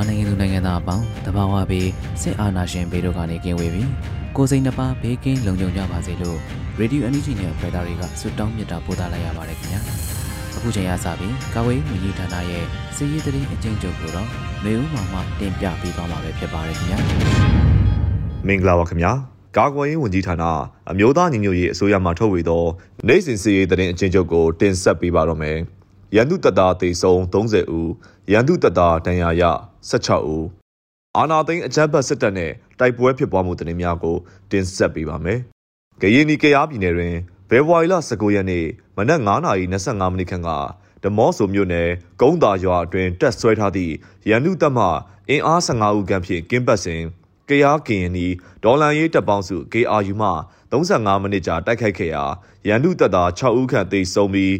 မြန်မာနိုင်ငံသူနိုင်ငံသားအပေါင်းတဘာဝဘေးစစ်အာဏာရှင်ဘေးတို့ကနေကင်းဝေးပြီးကိုစိတ်နှပါဘေးကင်းလုံခြုံကြပါစေလို့ရေဒီယိုအန်ယူဂျီနဲ့ဖက်တာတွေကဆွတောင်းမြတ်တာပို့သလိုက်ရပါတယ်ခင်ဗျာအခုချိန်ရစပြီးကာဝေးဝန်ကြီးဌာနရဲ့စီးရီးသတင်းအကျဉ်းချုပ်ကိုတော့နေဦးမောင်မှတင်ပြပေးသွားမှာပဲဖြစ်ပါတယ်ခင်ဗျာမင်္ဂလာပါခင်ဗျာကာကွယ်ရေးဝန်ကြီးဌာနအမျိုးသားညီညွတ်ရေးအစိုးရမှထုတ်ဝေသောနိုင်စင်စီရေးသတင်းအကျဉ်းချုပ်ကိုတင်ဆက်ပေးပါတော့မယ်ရန်သူတပ်သားတေဆုံး30ဦးရန်သူတပ်သားဒဏ်ရာရ 16ဦးအာနာသိန်းအကြမ်းဖက်စစ်တပ်နဲ့တိုက်ပွဲဖြစ်ပွားမှုသတင်းများကိုတင်ဆက်ပေးပါမယ်။ကရင်နီကရားပြည်နယ်တွင်ဘဲဝါရီလ19ရက်နေ့မနက်9:25မိနစ်ခန့်ကဓမော့ဆိုမြို့နယ်ကုန်းသာရွာအတွင်းတက်ဆွဲထားသည့်ရန်သူတပ်မှအင်အား15ဦးခန့်ဖြင့်ကင်းပတ်စဉ်ကရားကရင်နီဒေါ်လန်ရေးတပ်ပေါင်းစု KRU မှ35မိနစ်ကြာတိုက်ခိုက်ခဲ့ရာရန်သူတပ်သား6ဦးခန့်သေဆုံးပြီး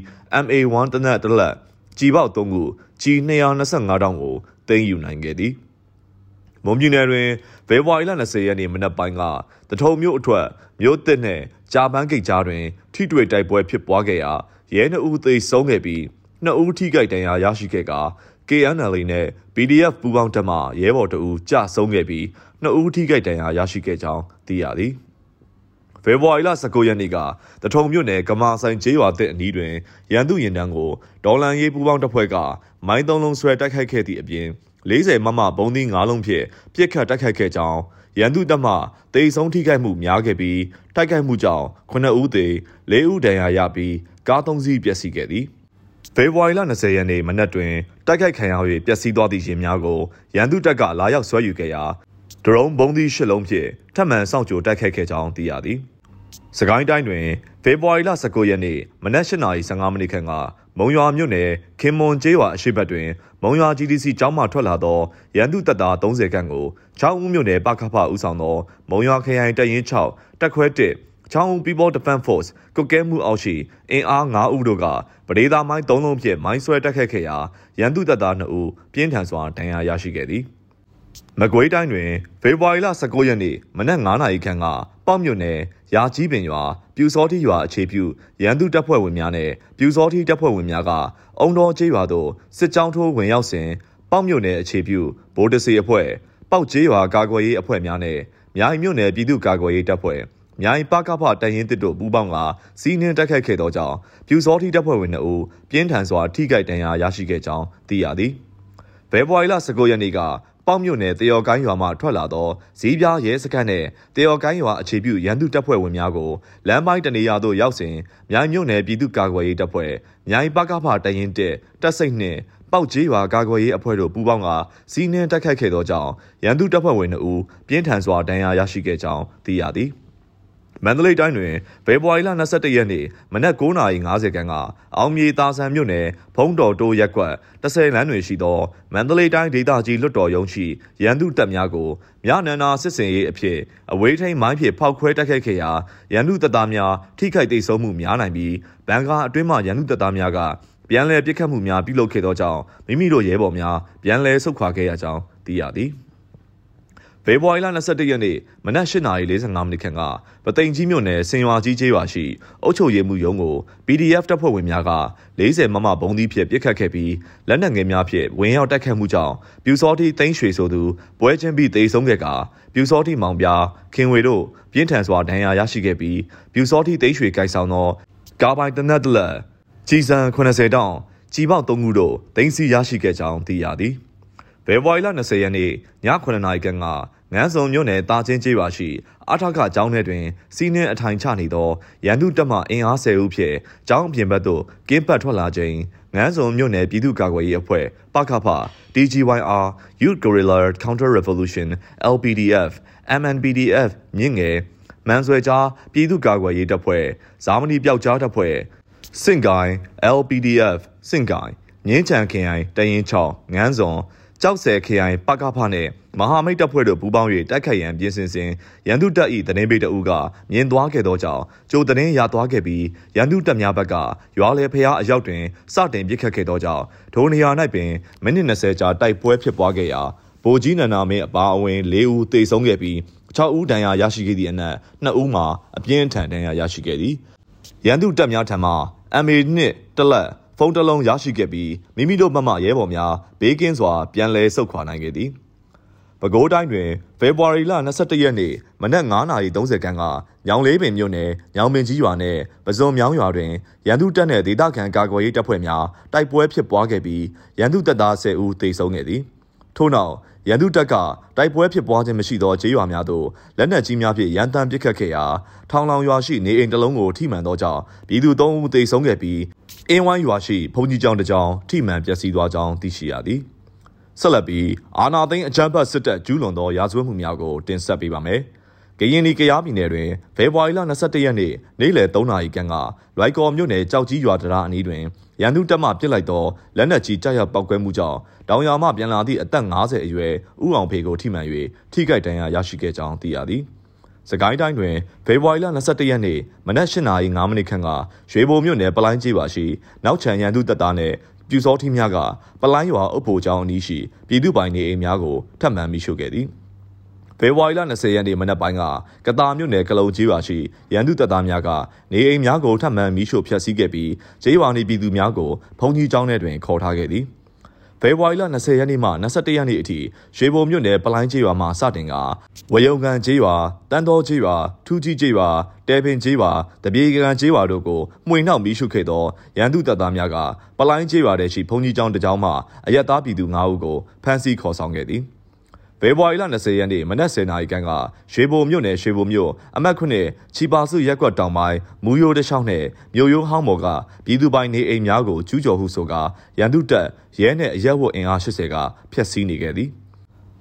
MA1 တနက်တလက်ကြီးပေါက်3ခုကြီး225တောင်ကို သိမ်းယူနိုင်ခဲ့သည်မွန်ပြည်နယ်တွင်ဖေဖော်ဝါရီလ20ရက်နေ့မနက်ပိုင်းကတထုံမြို့အထွက်မြို့သစ်နှင့်ကြာပန်းဂိတ်ကြားတွင် ထိတွေ့တိုက်ပွဲဖြစ်ပွားခဲ့ရာရဲနှုတ်သေဆုံးခဲ့ပြီးနှစ်ဦးထိခိုက်ဒဏ်ရာရရှိခဲ့ကာ KNL နဲ့ PDF ပူးပေါင်းတပ်မှရဲဘော်တအူးကြဆုံးခဲ့ပြီးနှစ်ဦးထိခိုက်ဒဏ်ရာရရှိခဲ့ကြောင်းသိရသည်။ ဖေဖော်ဝါရီလ19ရက်နေ့ကတထုံမြို့နယ်ကမာဆိုင်ကျေးရွာတဲ့အနီးတွင်ရန်သူရင်တန်းကိုဒေါ်လန်ရေးပူးပေါင်းတပ်ဖွဲ့ကမိုင်းသုံးလုံးဆွဲတိုက်ခိုက်ခဲ့သည့်အပြင်40မမဘုံသီး9လုံးဖြင့်ပြစ်ခတ်တိုက်ခိုက်ခဲ့ကြောင်းရန်သူတပ်မှတေဆုံးထိခိုက်မှုများခဲ့ပြီးတိုက်ခိုက်မှုကြောင့်9ဦးသေ4ဦးဒဏ်ရာရပြီးကား3စီးပျက်စီးခဲ့သည်ဖေဖော်ဝါရီလ20ရက်နေ့မနက်တွင်တိုက်ခိုက်ခံရ၍ပျက်စီးသွားသည့်ရင်များကိုရန်သူတပ်ကလာရောက်ဆွဲယူခဲ့ရာ ဒရုန်းဘုံသီး၈လုံးဖြင့်ထပ်မံစောင့်ကြိုတိုက်ခိုက်ခဲ့ကြောင်းသိရသည်။စကိုင်းတိုင်းတွင်ဖေဖော်ဝါရီလ19ရက်နေ့မနက်8:15မိနစ်ခန့်ကမုံရွာမြို့နယ်ခင်မွန်ကျေးရွာအရှိတ်ဘက်တွင်မုံရွာ GDC ကျောင်းမှထွက်လာသောရန်သူတပ်သား30ခန့်ကိုချောင်းဦးမြို့နယ်ပကဖဦးဆောင်သောမုံရွာခရိုင်တပ်ရင်း6တပ်ခွဲ1ချောင်းဦး People Defense Force ကုတ်ကဲမှုအောက်ရှိအင်အား9ဦးတို့ကပဒေသာမိုင်း3လုံးဖြင့်မိုင်းဆွဲတက်ခတ်ခဲ့ရာရန်သူတပ်သား2ဦးပြင်းထန်စွာဒဏ်ရာရရှိခဲ့သည် မကွေးတိုင်းတွင်ဖေဖော်ဝါရီလ19ရက်နေ့မနက်9:00နာရီခန့်ကပေါ့မြို့နယ်ရာကြီးပင်ရွာပြူစောတိရွာအခြေပြုရန်သူတပ်ဖွဲ့ဝင်များနဲ့ပြူစောတိတပ်ဖွဲ့ဝင်များကအုံတော်ကျေးရွာသို့စစ်ကြောင်းထိုးဝင်ရောက်စဉ်ပေါ့မြို့နယ်အခြေပြုဗိုလ်တစီအဖွဲ့ပေါက်ကျေးရွာကာကွယ်ရေးအဖွဲ့များနဲ့မြိုင်မြို့နယ်ပြည်သူ့ကာကွယ်ရေးတပ်ဖွဲ့မြိုင်ပကဖတရင်တစ်တို့ပူးပေါင်းကစီးနှင်းတိုက်ခိုက်ခဲ့သောကြောင့်ပြူစောတိတပ်ဖွဲ့ဝင်တို့ဦးပြင်းထန်စွာထိခိုက်ဒဏ်ရာရရှိခဲ့ကြောင်းသိရသည်။ဖေဖော်ဝါရီလ19ရက်နေ့က ပေါက်မြို့နယ်တယော်ကိုင်းရွာမှထွက်လာသောဇီးပြားရဲစခန်းနဲ့တယော်ကိုင်းရွာအခြေပြုရန်သူတပ်ဖွဲ့ဝင်များကိုလမ်းပိုင်းတနေရာသို့ရောက်စဉ်မြိုင်မြို့နယ်ပြည်သူ့ကာကွယ်ရေးတပ်ဖွဲ့မြိုင်ပကဖတရင်တက်တပ်စိတ်နှင့်ပေါက်ကြီးရွာကာကွယ်ရေးအဖွဲ့တို့ပူးပေါင်းကစီးနှင်းတိုက်ခိုက်ခဲ့သောကြောင့်ရန်သူတပ်ဖွဲ့ဝင်တို့ပြင်းထန်စွာဒဏ်ရာရရှိခဲ့ကြောင်းသိရသည်။ မန္တလေးတိုင်းတွင်ဖေဖော်ဝါရီလ22ရက်နေ့မနက်9:50ခန်းကအောင်မြေတာဆန်မြို့နယ်ဖုံးတော်တိုးရက်ကွက်30လမ်းတွင်ရှိသောမန္တလေးတိုင်းဒေသကြီးလွတ်တော်ရုံးရှိရန်သူတပ်များကိုမြနန္နာစစ်စင်ရေးအဖြစ်အဝေးထိန်မိုင်းဖြင့်ဖောက်ခွဲတိုက်ခိုက်ခဲ့ရာရန်သူတပ်သားများထိခိုက်ဒေဆုံးမှုများနိုင်ပြီးဘန်ကာအတွင်းမှရန်သူတပ်သားများကပြန်လည်ပစ်ခတ်မှုများပြုလုပ်ခဲ့သောကြောင့်မိမိတို့ရဲဘော်များပြန်လည်ဆုတ်ခွာခဲ့ရကြောင်းသိရသည်။ ဖေဖော်ဝါရီလ22ရက်နေ့မနက်8:45မိနစ်ခန့်ကပသိမ်ကြီးမြို့နယ်စင်ရွာကြီးကျေးရွာရှိအုပ်ချုပ်ရေးမှုရုံးကို PDF တပ်ဖွဲ့ဝင်များက40မမဘုံသီးဖြင့်ပစ်ခတ်ခဲ့ပြီးလက်နက်ငယ်များဖြင့်ဝင်ရောက်တိုက်ခတ်မှုကြောင့်ပြူစောတိသိန်းရွှေဆိုသူပွဲချင်းပြီးသေဆုံးခဲ့ကာပြူစောတိမောင်ပြားခင်ဝေတို့ပြင်းထန်စွာဒဏ်ရာရရှိခဲ့ပြီးပြူစောတိသိန်းရွှေကိုက်ဆောင်သောကာပိုင်တနက်တလက်ကြီးစံ80တောင်ကြီးပေါက်3ခုတို့တင်စီရရှိခဲ့ကြောင်းသိရသည်။ ဖေဖော်ဝါရီလ20ရက်နေ့ည9:00နာရီခန့်ကငန်းစုံမြို့နယ်တာချင်းကျေးရွာရှိအထက်ကကျောင်းထဲတွင် စီးနှင်းအထိုင်ချနေသောရန်သူတပ်မှအင်အား10ဦးဖြင့်ကျောင်းအပြင်ဘက်သို့ကင်းပတ်ထွက်လာခြင်းငန်းစုံမြို့နယ်ပြည်သူ့ကာကွယ်ရေးအဖွဲ့ပကဖ DGYR Youth Guerrilla Counter Revolution LPDF MNPDF မြင့်ငယ်မန်ဆွဲကြားပြည်သူ့ကာကွယ်ရေးတပ်ဖွဲ့ဇာမနီပျောက်ကြားတပ်ဖွဲ့စင်ကိုင် LPDF စင်ကိုင်ငင်းချံခရိုင်တရင်6ငန်းစုံ ကြောက်ဆယ်ခရိုင်ပကဖနဲ့မဟာမိတ်တပ်ဖွဲ့တို့ပူးပေါင်း၍တိုက်ခိုက်ရန်ပြင်ဆင်စဉ်ရန်သူတပ်၏တရင်ပိတ်တအုပ်ကမြင်သွားခဲ့သောကြောင့်ကြိုတရင်ရသွားခဲ့ပြီးရန်သူတပ်များဘက်ကရွာလေဖျားအရောက်တွင်စတင်ပစ်ခတ်ခဲ့သောကြောင့်ဒိုနေရာ၌ပင်မိနစ်20ကြာတိုက်ပွဲဖြစ်ပွားခဲ့ရာဗိုလ်ကြီးနန္ဒာမင်းအပါအဝင်၄ဦးသေဆုံးခဲ့ပြီး6ဦးဒဏ်ရာရရှိခဲ့သည့်အနက်2ဦးမှာအပြင်းထန်ဒဏ်ရာရရှိခဲ့သည်ရန်သူတပ်များထံမှ MA2 တလက် ဖုန်းတစ်လုံးရရှိခဲ့ပြီးမိမိတို့ဘက်မှရဲဘော်များဘေးကင်းစွာပြန်လည်ဆုတ်ခွာနိုင်ခဲ့သည်ပဲခူးတိုင်းတွင်ဖေဖော်ဝါရီလ22ရက်နေ့မနက်9:30ခန်းကညောင်လေးပင်မြို့နယ်ညောင်ပင်ကြီးရွာနှင့်ပဇွန်မြောင်းရွာတွင်ရန်သူတပ်နှင့်ဒေသခံကာကွယ်ရေးတပ်ဖွဲ့များတိုက်ပွဲဖြစ်ပွားခဲ့ပြီးရန်သူတပ်သား10ဦးသေဆုံးခဲ့သည်ထို့နောက်ရန်သူတပ်ကတိုက်ပွဲဖြစ်ပွားခြင်းမရှိသောကျေးရွာများသို့လက်နက်ကြီးများဖြင့်ရန်တမ်းပစ်ခတ်ခဲ့ရာထောင်လောင်ရွာရှိနေအိမ်တစ်လုံးကိုထိမှန်သောကြောင့်ပြည်သူ၃ဦးသေဆုံးခဲ့ပြီး အင်းဝိုင်းရွာရှိဘုံကြီးကျောင်းတစ်ကျောင်းထိမှန်ပျက်စီးသွားကြောင်းသိရှိရသည်ဆက်လက်ပြီးအာနာသိန်းအကြမ်းဖက်စစ်တပ်ကျူးလွန်သောရာဇဝတ်မှုများကိုတင်ဆက်ပေးပါမယ်။ကရင်နီကရားပြည်နယ်တွင်ဖေဖော်ဝါရီလ22ရက်နေ့နေ့လယ်3နာရီခန့်ကလွိုက်ကော်မြို့နယ်ကြောက်ကြီးရွာတရာအနီးတွင်ရန်သူတပ်မှပစ်လိုက်သောလက်နက်ကြီးကြောက်ရောက်ပောက်ကွဲမှုကြောင့်တောင်ယာမှပြန်လာသည့်အသက်50အရွယ်ဥအောင်ဖေကိုထိမှန်၍ထိခိုက်ဒဏ်ရာရရှိခဲ့ကြောင်းသိရသည်။ စကိုင်းတိုင်းတွင်ဖေဖော်ဝါရီလ22ရက်နေ့မနက်၈နာရီ9မိနစ်ခန့်ကရွှေဘုံမြို့နယ်ပလိုင်းကြီးပါရှိနောက်ချံရန်သူတပ်သားနှင့်ပြူစောထီးများကပလိုင်းရွာအုပ်ဖို့ကျောင်းအနီးရှိပြည်သူပိုင်နေအိမ်များကိုထပ်မံမိရှုခဲ့သည်ဖေဖော်ဝါရီလ20ရက်နေ့မနက်ပိုင်းကကတာမြို့နယ်ကလုံကြီးရွာရှိရန်သူတပ်သားများကနေအိမ်များကိုထပ်မံမိရှုဖျက်ဆီးခဲ့ပြီးကျေးရွာနေပြည်သူများကိုဘုံကြီးကျောင်းထဲတွင်ခေါ်ထားခဲ့သည် ဖေဖော်ဝါရီလ20ရက်နေ့မှ21ရက်နေ့အထိရွှေဘုံမြို့နယ်ပလိုင်းကျေးရွာမှာစတင်ကဝယုံကန်ကျေးရွာတန်းတော်ကျေးရွာထူးကြီးကျေးရွာတဲပင်ကျေးရွာတပြေကန်ကျေးရွာတို့ကိုမှွေနှောက်မိရှုခဲ့သောရန်သူတပ်သားများကပလိုင်းကျေးရွာထဲရှိဘုံကြီးကျောင်းတစ်ကျောင်းမှအရက်သားပြည်သူ9ဦးကိုဖမ်းဆီးခေါ်ဆောင်ခဲ့သည်။ ဖေဖော်ဝါရီလ20ရက်နေ့မနက်10:00နာရီခန့်ကရွှေဘိုမြို့နယ်ရွှေဘိုမြို့အမတ်ခုနှစ်ချီပါစုရက်ကွက်တောင်ပိုင်းမူယိုတချောင်းနဲ့မြို့ရိုးဟောင်းမော်ကပြည်သူပိုင်နေအိမ်များကိုကျူးကျော်ဟုဆိုကာရန်သူတပ်ရဲနဲ့အရက်ဝတ်အင်အား80ကဖျက်ဆီးနေခဲ့သည်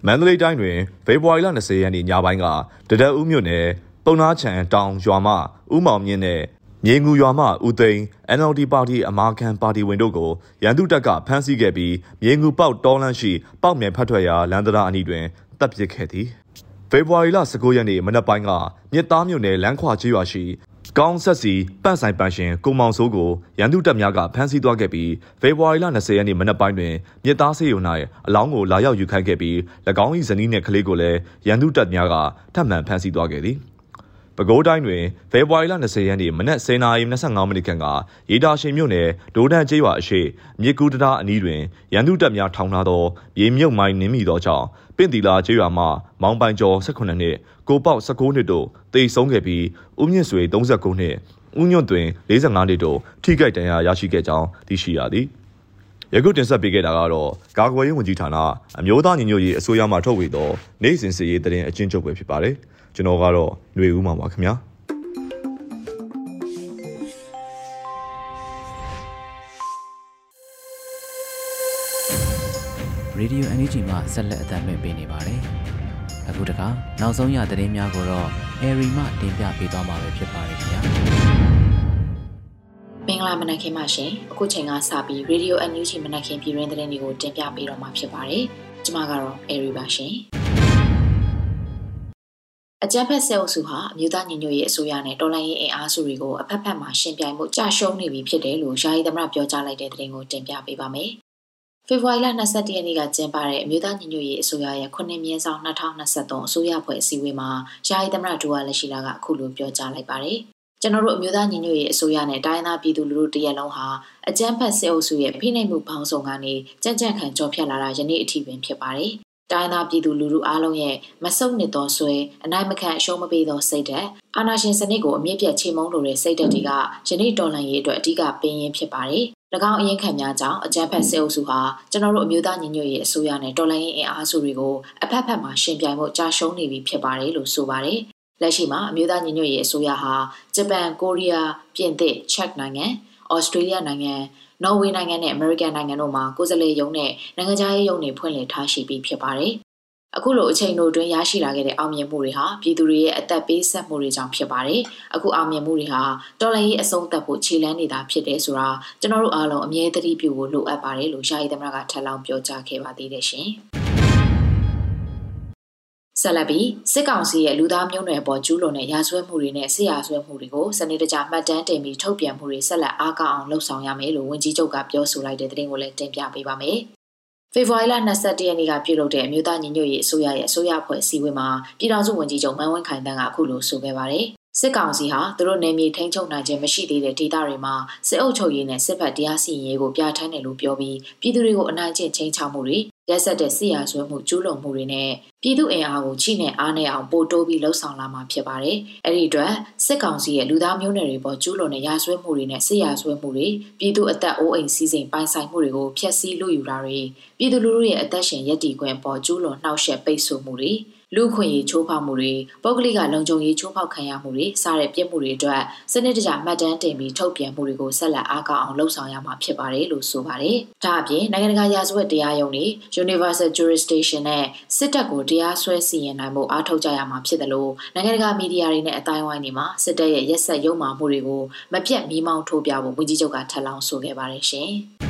မန္တလေးတိုင်းတွင်ဖေဖော်ဝါရီလ20ရက်နေ့ညပိုင်းကတဒက်ဦးမြို့နယ်ပုံနာချံတောင်ရွာမှဦးမောင်မြင့်နဲ့ မြေငူရွာမှဦးသိန်း NLD ပါတီအမာခံပါတီဝင်တို့ကိုရန်သူတပ်ကဖမ်းဆီးခဲ့ပြီးမြေငူပေါက်တောလန့်ရှိပေါက်မြန်ဖတ်ထွက်ရာလန်ဒရာအနီးတွင်တပ်ပစ်ခဲ့သည်ဖေဖော်ဝါရီလ19ရက်နေ့မနက်ပိုင်းကမြစ်သားမြို့နယ်လမ်းခွာကျေးရွာရှိကောင်းဆက်စီပန့်ဆိုင်ပန့်ရှင်ကိုမောင်စိုးကိုရန်သူတပ်များကဖမ်းဆီးသွားခဲ့ပြီးဖေဖော်ဝါရီလ20ရက်နေ့မနက်ပိုင်းတွင်မြစ်သားစေယုံ၌အလောင်းကိုလာရောက်ယူခိုင်းခဲ့ပြီး၎င်း၏ဇနီးနှင့်ကလေးကိုလည်းရန်သူတပ်များကထပ်မံဖမ်းဆီးသွားခဲ့သည် ပဲခူးတိုင်းတွင်ဖေဖော်ဝါရီလ20ရက်နေ့မနက်10:25မိနစ်ခန့်ကရေတာရှင်မြို့နယ်ဒိုးတန်ကျေးရွာအရှိမြစ်ကူးတရာအနီးတွင်ရန်သူတပ်များထောင်ထားသောမြေမြုပ်မိုင်းနင်းမိသောကြောင့်ပင့်တီလာကျေးရွာမှမောင်ပိုင်ကျော်18နှစ်ကိုပေါက်19နှစ်တို့တေဆုံးခဲ့ပြီးဦးမြင့်ဆွေ39နှစ်ဦးညွန့်တွင်45နှစ်တို့ထိခိုက်ဒဏ်ရာရရှိခဲ့ကြောင်းသိရှိရသည်ယခုတင်ဆက်ပေးခဲ့တာကတော့ကာကွယ်ရေးဝန်ကြီးဌာနအမျိုးသားညီညွတ်ရေးအစိုးရမှထုတ်ဝေသောနိုင်စဉ်စီရေးတရင်အချင်းချုပ်ပဲဖြစ်ပါတယ် ကျွန်တော်ကတော့ຫນွေဦးမှာပါခင်ဗျာရေဒီယို NUG မှာဆက်လက်အသံလွှင့်ပေးနေပါတယ်။အခုတခါနောက်ဆုံးရသတင်းများကိုတော့ Airy မှတင်ပြပေးသွားမှာဖြစ်ပါတယ်ခင်ဗျာ။မင်္ဂလာမနက်ခင်းပါရှင်။အခုချိန်ကစပြီး Radio NUG မနက်ခင်းပြည်တွင်းသတင်းတွေကိုတင်ပြပေးတော့မှာဖြစ်ပါတယ်။ကျွန်မကတော့ Airy ပါရှင်။ အကြမ်းဖက်ဆဲအုပ်စုဟာအမျိုးသားညီညွတ်ရေးအစိုးရနဲ့တော်လှန်ရေးအင်အားစုတွေကိုအဖက်ဖက်မှာရှင်ပြိုင်မှုကြာရှုံးနေပြီဖြစ်တယ်လို့ယာယီသမရပြောကြားလိုက်တဲ့သတင်းကိုတင်ပြပေးပါမယ်။ဖေဖော်ဝါရီလ22ရက်နေ့ကကျင်းပတဲ့အမျိုးသားညီညွတ်ရေးအစိုးရရဲ့ခုနှစ်မြင်းဆောင်2023အစိုးရဖွဲ့အစည်းအဝေးမှာယာယီသမရဒူဝါလက်ရှိလာကအခုလိုပြောကြားလိုက်ပါတယ်။ကျွန်တော်တို့အမျိုးသားညီညွတ်ရေးအစိုးရနဲ့တိုင်းသားပြည်သူလူထုတရက်လုံးဟာအကြမ်းဖက်ဆဲအုပ်စုရဲ့ဖိနှိပ်မှုပေါင်းစုံကနေကြံ့ကြံ့ခံကြော်ဖြတ်လာတာယနေ့အထိပင်ဖြစ်ပါတယ် တိုင်းသားပြည်သူလူထုအားလုံးရဲ့မဆုတ်နစ်သောဆွဲအနိုင်မခံအရှုံးမပေးသောစိတ်ဓာတ်အာဏာရှင်စနစ်ကိုအမြင့်ပြတ်ချေမှုန်းလိုတဲ့စိတ်ဓာတ်တွေကယနေ့တော်လှန်ရေးအတွက်အဓိကပင်ရင်းဖြစ်ပါတယ်။၎င်းအရင်ခံများကြောင့်အကြမ်းဖက်ဆဲအုပ်စုဟာကျွန်တော်တို့အမျိုးသားညီညွတ်ရေးအစိုးရနဲ့တော်လှန်ရေးအင်အားစုတွေကိုအဖက်ဖက်မှာရှင်ပြိုင်ဖို့ကြာရှုံးနေပြီဖြစ်ပါတယ်လို့ဆိုပါတယ်။လက်ရှိမှာအမျိုးသားညီညွတ်ရေးအစိုးရဟာဂျပန်၊ကိုရီးယား၊ပြင်သစ်၊ချက်နိုင်ငံ၊ဩစတြေးလျနိုင်ငံ နော်ဝေနိုင်ငံနဲ့အမေရိကန်နိုင်ငံတို့မှာကိုယ်စားလှယ်ရုံးနဲ့နိုင်ငံခြားရေးရုံးတွေဖွင့်လှစ်ထားရှိပြီးဖြစ်ပါတယ်။အခုလိုအချိန်တို့တွင်ရရှိလာခဲ့တဲ့အောင်မြင်မှုတွေဟာပြည်သူတွေရဲ့အသက်ပေးဆက်မှုတွေကြောင့်ဖြစ်ပါတယ်။အခုအောင်မြင်မှုတွေဟာတော်လှန်ရေးအဆုံးသတ်ဖို့ခြေလှမ်းနေတာဖြစ်တယ်ဆိုတာကျွန်တော်တို့အားလုံးအမြဲတမ်းပြုဖို့လိုအပ်ပါတယ်လို့ရှားရီသမရကထပ်လောင်းပြောကြားခဲ့ပါသေးတယ်ရှင်။ ဆက်လက်ပြီးစစ်ကောင်စီရဲ့လူသားမျိုးနွယ်ပေါ်ကျူးလွန်တဲ့ရာဇဝတ်မှုတွေနဲ့စစ်ရာဇဝတ်မှုတွေကိုစနစ်တကျမှတ်တမ်းတင်ပြီးထုတ်ပြန်မှုတွေဆက်လက်အားကောင်းအောင်လှုံ့ဆော်ရမယ်လို့ဝန်ကြီးချုပ်ကပြောဆိုလိုက်တဲ့သတင်းကိုလည်းတင်ပြပေးပါမယ်။ဖေဖော်ဝါရီလ22ရက်နေ့ကပြုလုပ်တဲ့အမျိုးသားညီညွတ်ရေးအစိုးရရဲ့အစိုးရအဖွဲ့အစည်းအဝေးမှာပြည်ထောင်စုဝန်ကြီးချုပ်မန်ဝင်းခိုင်တန်းကအခုလိုဆိုခဲ့ပါတယ်။ စစ်ကောင်စီဟာသူတို့နယ်မြေထိန်းချုပ်နိုင်ခြင်းမရှိသေးတဲ့ဒေသတွေမှာစစ်အုပ်ချုပ်ရေးနဲ့စစ်ဘက်တရားစီရင်ရေးကိုပြဋ္ဌာန်းတယ်လို့ပြောပြီးပြည်သူတွေကိုအနိုင်ကျင့်ချင်းချမှုတွေရက်ဆက်တဲ့စစ်ရာဇဝတ်မှုကျူးလွန်မှုတွေနဲ့ပြည်သူအင်အားကိုချိနဲ့အားနဲ့အောင်ပို့တိုးပြီးလှုံ့ဆော်လာမှာဖြစ်ပါတယ်။အဲ့ဒီအတွက်စစ်ကောင်စီရဲ့လူသားမျိုးနွယ်တွေပေါ်ကျူးလွန်တဲ့ရာဇဝတ်မှုတွေနဲ့စစ်ရာဇဝတ်မှုတွေပြည်သူအသက်အိုးအိမ်စီးစိမ်ပိုင်ဆိုင်မှုတွေကိုဖျက်ဆီးလို့ယူတာတွေပြည်သူလူထုရဲ့အသက်ရှင်ရည်တည်ခွင့်ပေါ်ကျူးလွန်နှောက်ယှက်ပိတ်ဆို့မှုတွေ လူခွင့်ရေးချိုးဖောက်မှုတွေပုဂ္ဂလိကလုံခြုံရေးချိုးဖောက်ခံရမှုတွေစတဲ့ပြစ်မှုတွေအတွက်စနစ်တကျမှတ်တမ်းတင်ပြီးထုတ်ပြန်မှုတွေကိုဆက်လက်အားကောင်းအောင်လှုံ့ဆော်ရမှာဖြစ်ပါတယ်လို့ဆိုပါတယ်။ဒါအပြင်နိုင်ငံတကာရာဇဝတ်တရားရုံးတွေ Universal Jurisdiction နဲ့စစ်တပ်ကိုတရားစွဲစီရင်နိုင်မှုအားထုတ်ကြရမှာဖြစ်တယ်လို့နိုင်ငံတကာမီဒီယာတွေနဲ့အတိုင်းဝိုင်းတွေမှာစစ်တပ်ရဲ့ရက်ဆက်ရုံမှမှုတွေကိုမပြတ်မီးမောင်းထိုးပြဖို့ဝန်ကြီးချုပ်ကထပ်လောင်းဆိုခဲ့ပါတယ်ရှင်။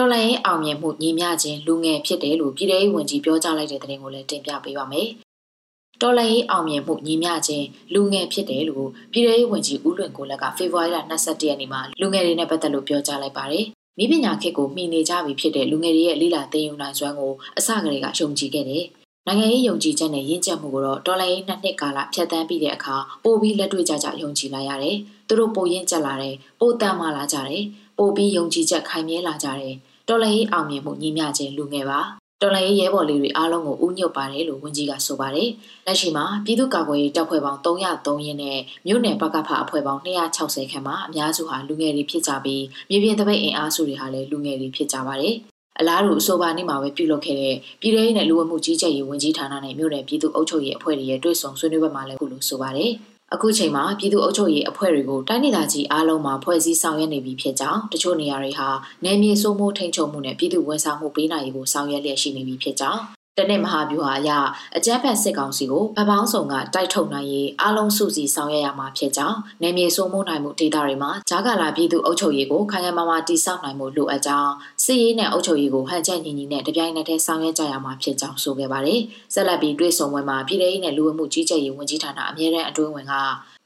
တော်လိုင်းအောင်မြင်မှုညီမျှခြင်းလူငယ်ဖြစ်တယ်လို့ပြည်ထောင်စုဝန်ကြီးပြောကြားလိုက်တဲ့သတင်းကိုလည်းတင်ပြပေးပါမယ်။တော်လိုင်းအောင်မြင်မှုညီမျှခြင်းလူငယ်ဖြစ်တယ်လို့ပြည်ထောင်စုဝန်ကြီးဦးလွင်ကိုလက်ကဖေဖော်ဝါရီလ22ရက်နေ့မှာလူငယ်တွေနဲ့ပတ်သက်လို့ပြောကြားလိုက်ပါတယ်။မိပညာခေတ်ကိုမှီနေကြပြီဖြစ်တဲ့လူငယ်တွေရဲ့လိလာသိမ်းယူနိုင်စွမ်းကိုအစကတည်းကယုံကြည်ခဲ့တယ်။နိုင်ငံရေးယုံကြည်ချက်နဲ့ရင့်ကျက်မှုကိုတော့တော်လိုင်းနှစ်နှစ်ကာလဖြတ်သန်းပြီးတဲ့အခါပိုပြီးလက်တွေ့ကြကြယုံကြည်လာရတယ်။သူတို့ပိုရင့်ကျက်လာတယ်။ပိုတန်မာလာကြတယ်။ပိုပြီးယုံကြည်ချက်ခိုင်မြဲလာကြတယ်။ တော်လှန်ရေးအောင်မြင်မှုညီမျှခြင်းလူငယ်ပါတော်လှန်ရေးရဲဘော်လေးတွေအားလုံးကိုဥညွတ်ပါတယ်လို့ဝန်ကြီးကဆိုပါတယ်လက်ရှိမှာပြည်သူ့ကာကွယ်ရေးတပ်ဖွဲ့ပေါင်း303ရင်းနဲ့မြို့နယ်ပကဖအဖွဲ့ပေါင်း260ခန့်မှာအများစုဟာလူငယ်တွေဖြစ်ကြပြီးမြေပြင်တပိတ်အင်အားစုတွေဟာလည်းလူငယ်တွေဖြစ်ကြပါတယ်အလားတူအဆိုပါနေ့မှာပဲပြုလုပ်ခဲ့တဲ့ပြည်ထောင်စုနဲ့လူဝမှုကြီးကြပ်ရေးဝန်ကြီးဌာနနဲ့မြို့နယ်ပြည်သူ့အုပ်ချုပ်ရေးအဖွဲ့တွေရဲ့တွေ့ဆုံဆွေးနွေးပွဲမှာလည်းခုလိုဆိုပါတယ်။ အခုချိန်မှာပြည်သူ့အုပ်ချုပ်ရေးအဖွဲ့တွေကိုတိုင်းဒေသကြီးအားလုံးမှာဖွဲ့စည်းဆောင်ရွက်နေပြီဖြစ်ကြောင်းတချို့နေရာတွေဟာနယ်မြေစိုးမိုးထိန်းချုပ်မှုနဲ့ပြည်သူ့ဝန်ဆောင်မှုပေးနိုင်ရေးကိုဆောင်ရွက်လျက်ရှိနေပြီဖြစ်ကြောင်း တနစ်မဟာဗျူဟာအရအကြမ်းဖက်စစ်ကောင်စီကိုဗပောင်းဆောင်ကတိုက်ထုတ်နိုင်ရေးအလုံးစုစည်းဆောင်ရွက်ရမှာဖြစ်ကြောင်းနယ်မြေစိုးမိုးနိုင်မှုဒေသတွေမှာဂျာကာလာပြည်သူအုပ်ချုပ်ရေးကိုခိုင်ခိုင်မာမာတည်ဆောက်နိုင်မှုလိုအပ်ကြောင်းစစ်ရေးနဲ့အုပ်ချုပ်ရေးကိုဟန်ချက်ညီညီနဲ့တပြိုင်နက်တည်းဆောင်ရွက်ကြရမှာဖြစ်ကြောင်းဆိုခဲ့ပါတယ်။ဆက်လက်ပြီးတွေ့ဆုံပွဲမှာပြည်ထောင်စုနဲ့လူဝမှုကြီးကြပ်ရေးဝန်ကြီးဌာနအမြဲတမ်းအတွင်းဝင်က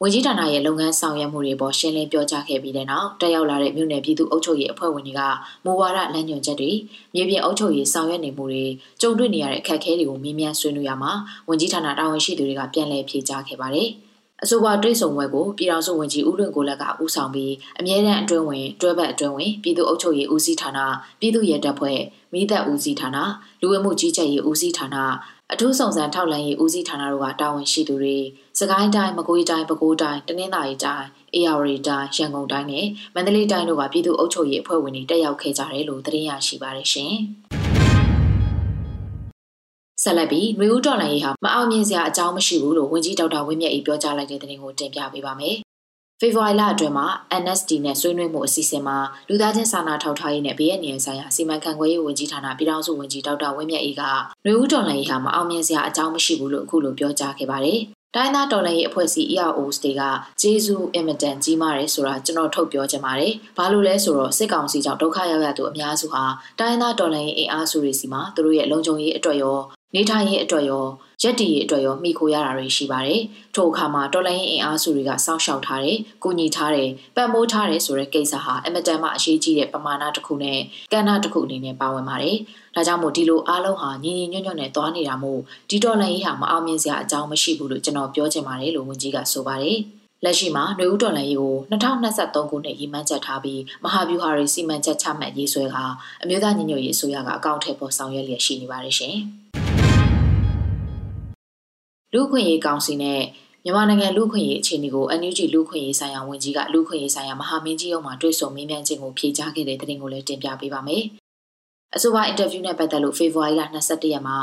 ဝန်ကြီးဌာနရဲ့လုပ်ငန်းဆောင်ရွက်မှုတွေပေါ်ရှင်းလင်းပြောကြားခဲ့ပြီးတဲ့နောက်တက်ရောက်လာတဲ့မြို့နယ်ပြည်သူ့အုပ်ချုပ်ရေးအဖွဲ့ဝင်တွေကမူဝါဒလမ်းညွှန်ချက်တွေမြေပြင်အုပ်ချုပ်ရေးဆောင်ရွက်နေမှုတွေကြုံတွေ့နေရတဲ့အခက်အခဲတွေကိုမြင်းမြန်ဆွေးနွေးရမှာဝန်ကြီးဌာနတာဝန်ရှိသူတွေကပြန်လည်ဖြေကြားခဲ့ပါတယ်။အဆိုပါတွဲဆောင်ပွဲကိုပြည်ထောင်စုဝန်ကြီးဦးလွင်ကိုလက်ကဦးဆောင်ပြီးအမြဲတမ်းအတွင်းဝင်တွဲဘက်အတွင်းဝင်ပြည်သူ့အုပ်ချုပ်ရေးဦးစီးဌာနပြည်သူ့ရဲတပ်ဖွဲ့မိသက်ဦးစီးဌာနလူဝင်မှုကြီးကြပ်ရေးဦးစီးဌာန အထူးဆောင်စံထောက်လန်ရေးဦးစီးဌာနတို့ကတာဝန်ရှိသူတွေစကိုင်းတိုင်းမကွေးတိုင်းပဲခူးတိုင်းတနင်္သာရီတိုင်းအေရဝတီတိုင်းရန်ကုန်တိုင်းနဲ့မန္တလေးတိုင်းတို့ကပြည်သူ့အုပ်ချုပ်ရေးအဖွဲ့ဝင်တွေတက်ရောက်ခဲ့ကြတယ်လို့သတင်းရရှိပါတယ်ရှင်ဆက်လက်ပြီးနှွေဦးတော်လှန်ရေးဟာမအောင်မြင်စရာအကြောင်းမရှိဘူးလို့ဝန်ကြီးဒေါက်တာဝင်းမြတ်အေးပြောကြားလိုက်တဲ့သတင်းကိုတင်ပြပေးပါမယ်။ ဖေဖော်ဝါရီလအတွင်းမှာ NSD နဲ့ဆွေးနွေးမှုအစီအစဉ်မှာလူသားချင်းစာနာထောက်ထားရေးနဲ့ဘေးအန္တရာယ်ဆိုင်ရာစီမံခန့်ခွဲရေးဝန်ကြီးဌာနပြည်ထောင်စုဝန်ကြီးဒေါက်တာဝင်းမြတ်အေးကနှွေဦးတော်လှန်ရေးဟာမအောင်မြင်စရာအကြောင်းမရှိဘူးလို့အခုလိုပြောကြားခဲ့ပါတယ်။တိုင်းသားတော်လှန်ရေးအဖွဲ့အစည်း EROs တွေကဂျေဇူးအင်မတန်ကြီးမားတယ်ဆိုတာကျွန်တော်ထုတ်ပြောချင်ပါတယ်။ဘာလို့လဲဆိုတော့စစ်ကောင်စီကြောင့်ဒုက္ခရောက်ရသူအများစုဟာတိုင်းသားတော်လှန်ရေးအင်အားစုတွေစီမှာသူတို့ရဲ့လုံခြုံရေးအတွက်ရော နေထိုင်ရေးအတွက်ရောရက်တီရေးအတွက်ရောမိခိုရတာတွေရှိပါတယ်။ထို့အခါမှာတော်လိုင်းရင်အင်အားစုတွေကစောင့်ရှောက်ထားတယ်၊ကူညီထားတယ်၊ပံ့ပိုးထားတယ်ဆိုတဲ့ကိစ္စဟာအမတန်မှအရေးကြီးတဲ့ပမာဏတစ်ခုနဲ့ကဏ္ဍတစ်ခုအနေနဲ့ပါဝင်ပါတယ်။ဒါကြောင့်မို့ဒီလိုအားလုံးဟာညီညီညွတ်ညွတ်နဲ့သွားနေတာမို့ဒီတော်လိုင်းရေးဟာမအောင်မြင်စရာအကြောင်းမရှိဘူးလို့ကျွန်တော်ပြောချင်ပါတယ်လို့ဝန်ကြီးကဆိုပါတယ်။လက်ရှိမှာနှွေဦးတော်လှန်ရေးကို2023ခုနှစ်ရည်မှန်းချက်ထားပြီးမဟာဗျူဟာတွေစီမံချက်ချမှတ်ရေးဆွဲကအမျိုးသားညီညွတ်ရေးအစိုးရကအကောင့်ထဲပေါ်ဆောင်ရွက်လျက်ရှိနေပါတယ်ရှင်။ လူခွင့်ရေးကောင်စီနဲ့မြန်မာနိုင်ငံလူခွင့်ရေးအခြေအနေကို NUG လူခွင့်ရေးဆိုင်ရာဝန်ကြီးကလူခွင့်ရေးဆိုင်ရာမဟာမင်းကြီးရုံးမှာတွေ့ဆုံမေးမြန်းခြင်းကိုဖြေကြားခဲ့တဲ့သတင်းကိုလည်းတင်ပြပေးပါမယ်။အဆိုပါအင်တာဗျူးနဲ့ပတ်သက်လို့ဖေဖော်ဝါရီလ22ရက်မှာ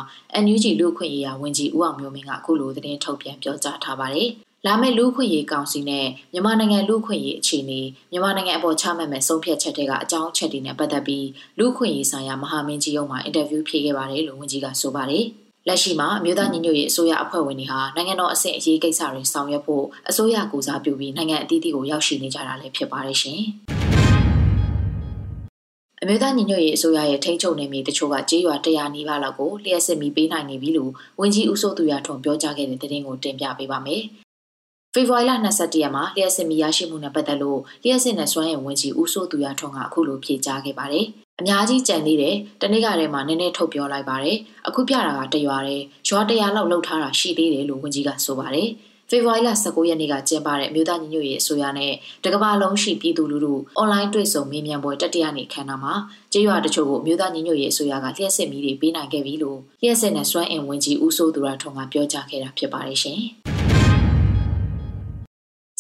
NUG လူခွင့်ရေးရာဝန်ကြီးဦးအောင်မျိုးမင်းကအခုလိုသတင်းထုတ်ပြန်ပြောကြားထားပါတယ်။လာမယ့်လူခွင့်ရေးကောင်စီနဲ့မြန်မာနိုင်ငံလူခွင့်ရေးအခြေအနေမြန်မာနိုင်ငံအပေါ်ချမှတ်မဲ့ဆုံးဖြတ်ချက်တွေကအကြောင်းအချက်တွေနဲ့ပတ်သက်ပြီးလူခွင့်ရေးဆိုင်ရာမဟာမင်းကြီးရုံးမှာအင်တာဗျူးဖြေခဲ့ပါတယ်လို့ဝန်ကြီးကဆိုပါတယ်။ လက်ရှိမှာအမျိုးသားညီညွတ်ရေးအစိုးရအဖွဲ့ဝင်တွေဟာနိုင်ငံတော်အဆင့်အရေးကိစ္စတွေဆောင်ရွက်ဖို့အစိုးရကူစားပြုပြီးနိုင်ငံအသီးသီးကိုရောက်ရှိနေကြတာလည်းဖြစ်ပါတယ်ရှင်။အမျိုးသားညီညွတ်ရေးအစိုးရရဲ့ထိန်းချုပ်နေမည်တချို့ကကြေးရွာ100နီးပါးလောက်ကိုလျှက်စစ်မီပေးနိုင်နေပြီလို့ဝန်ကြီးဦးစိုးသူရထွန်းပြောကြားခဲ့တဲ့သတင်းကိုတင်ပြပေးပါမယ်။ဖေဖော်ဝါရီလ22ရက်မှာလျှက်စစ်မီရရှိမှုနဲ့ပတ်သက်လို့လျှက်စစ်နဲ့စွမ်းရည်ဝန်ကြီးဦးစိုးသူရထွန်းကအခုလိုဖြေကြားခဲ့ပါတယ်။ အများကြီးကြံသေးတယ်တနေ့ကတည်းကနည်းနည်းထုတ်ပြောလိုက်ပါတယ်အခုပြတာကတရွာတယ်ရွာတရာလောက်လှုပ်ထားတာရှိသေးတယ်လို့ဝန်ကြီးကဆိုပါတယ်ဖေဖော်ဝါရီလ19ရက်နေ့ကကျင်းပတဲ့အမျိုးသားညီညွတ်ရေးအစိုးရနဲ့တကမ္ဘာလုံးရှိပြည်သူလူထုအွန်လိုင်းတွေ့ဆုံမေးမြန်းပွဲတတိယနေ့ခန်းနာမှာကျေးရွာတချို့ကိုအမျိုးသားညီညွတ်ရေးအစိုးရကလျှက်စစ်မီးတွေပေးနိုင်ခဲ့ပြီလို့လျှက်စစ်နဲ့စွမ်းအင်ဝင်ကြီးဦးစိုးသူရထွန်းကပြောကြားခဲ့တာဖြစ်ပါတယ်ရှင်။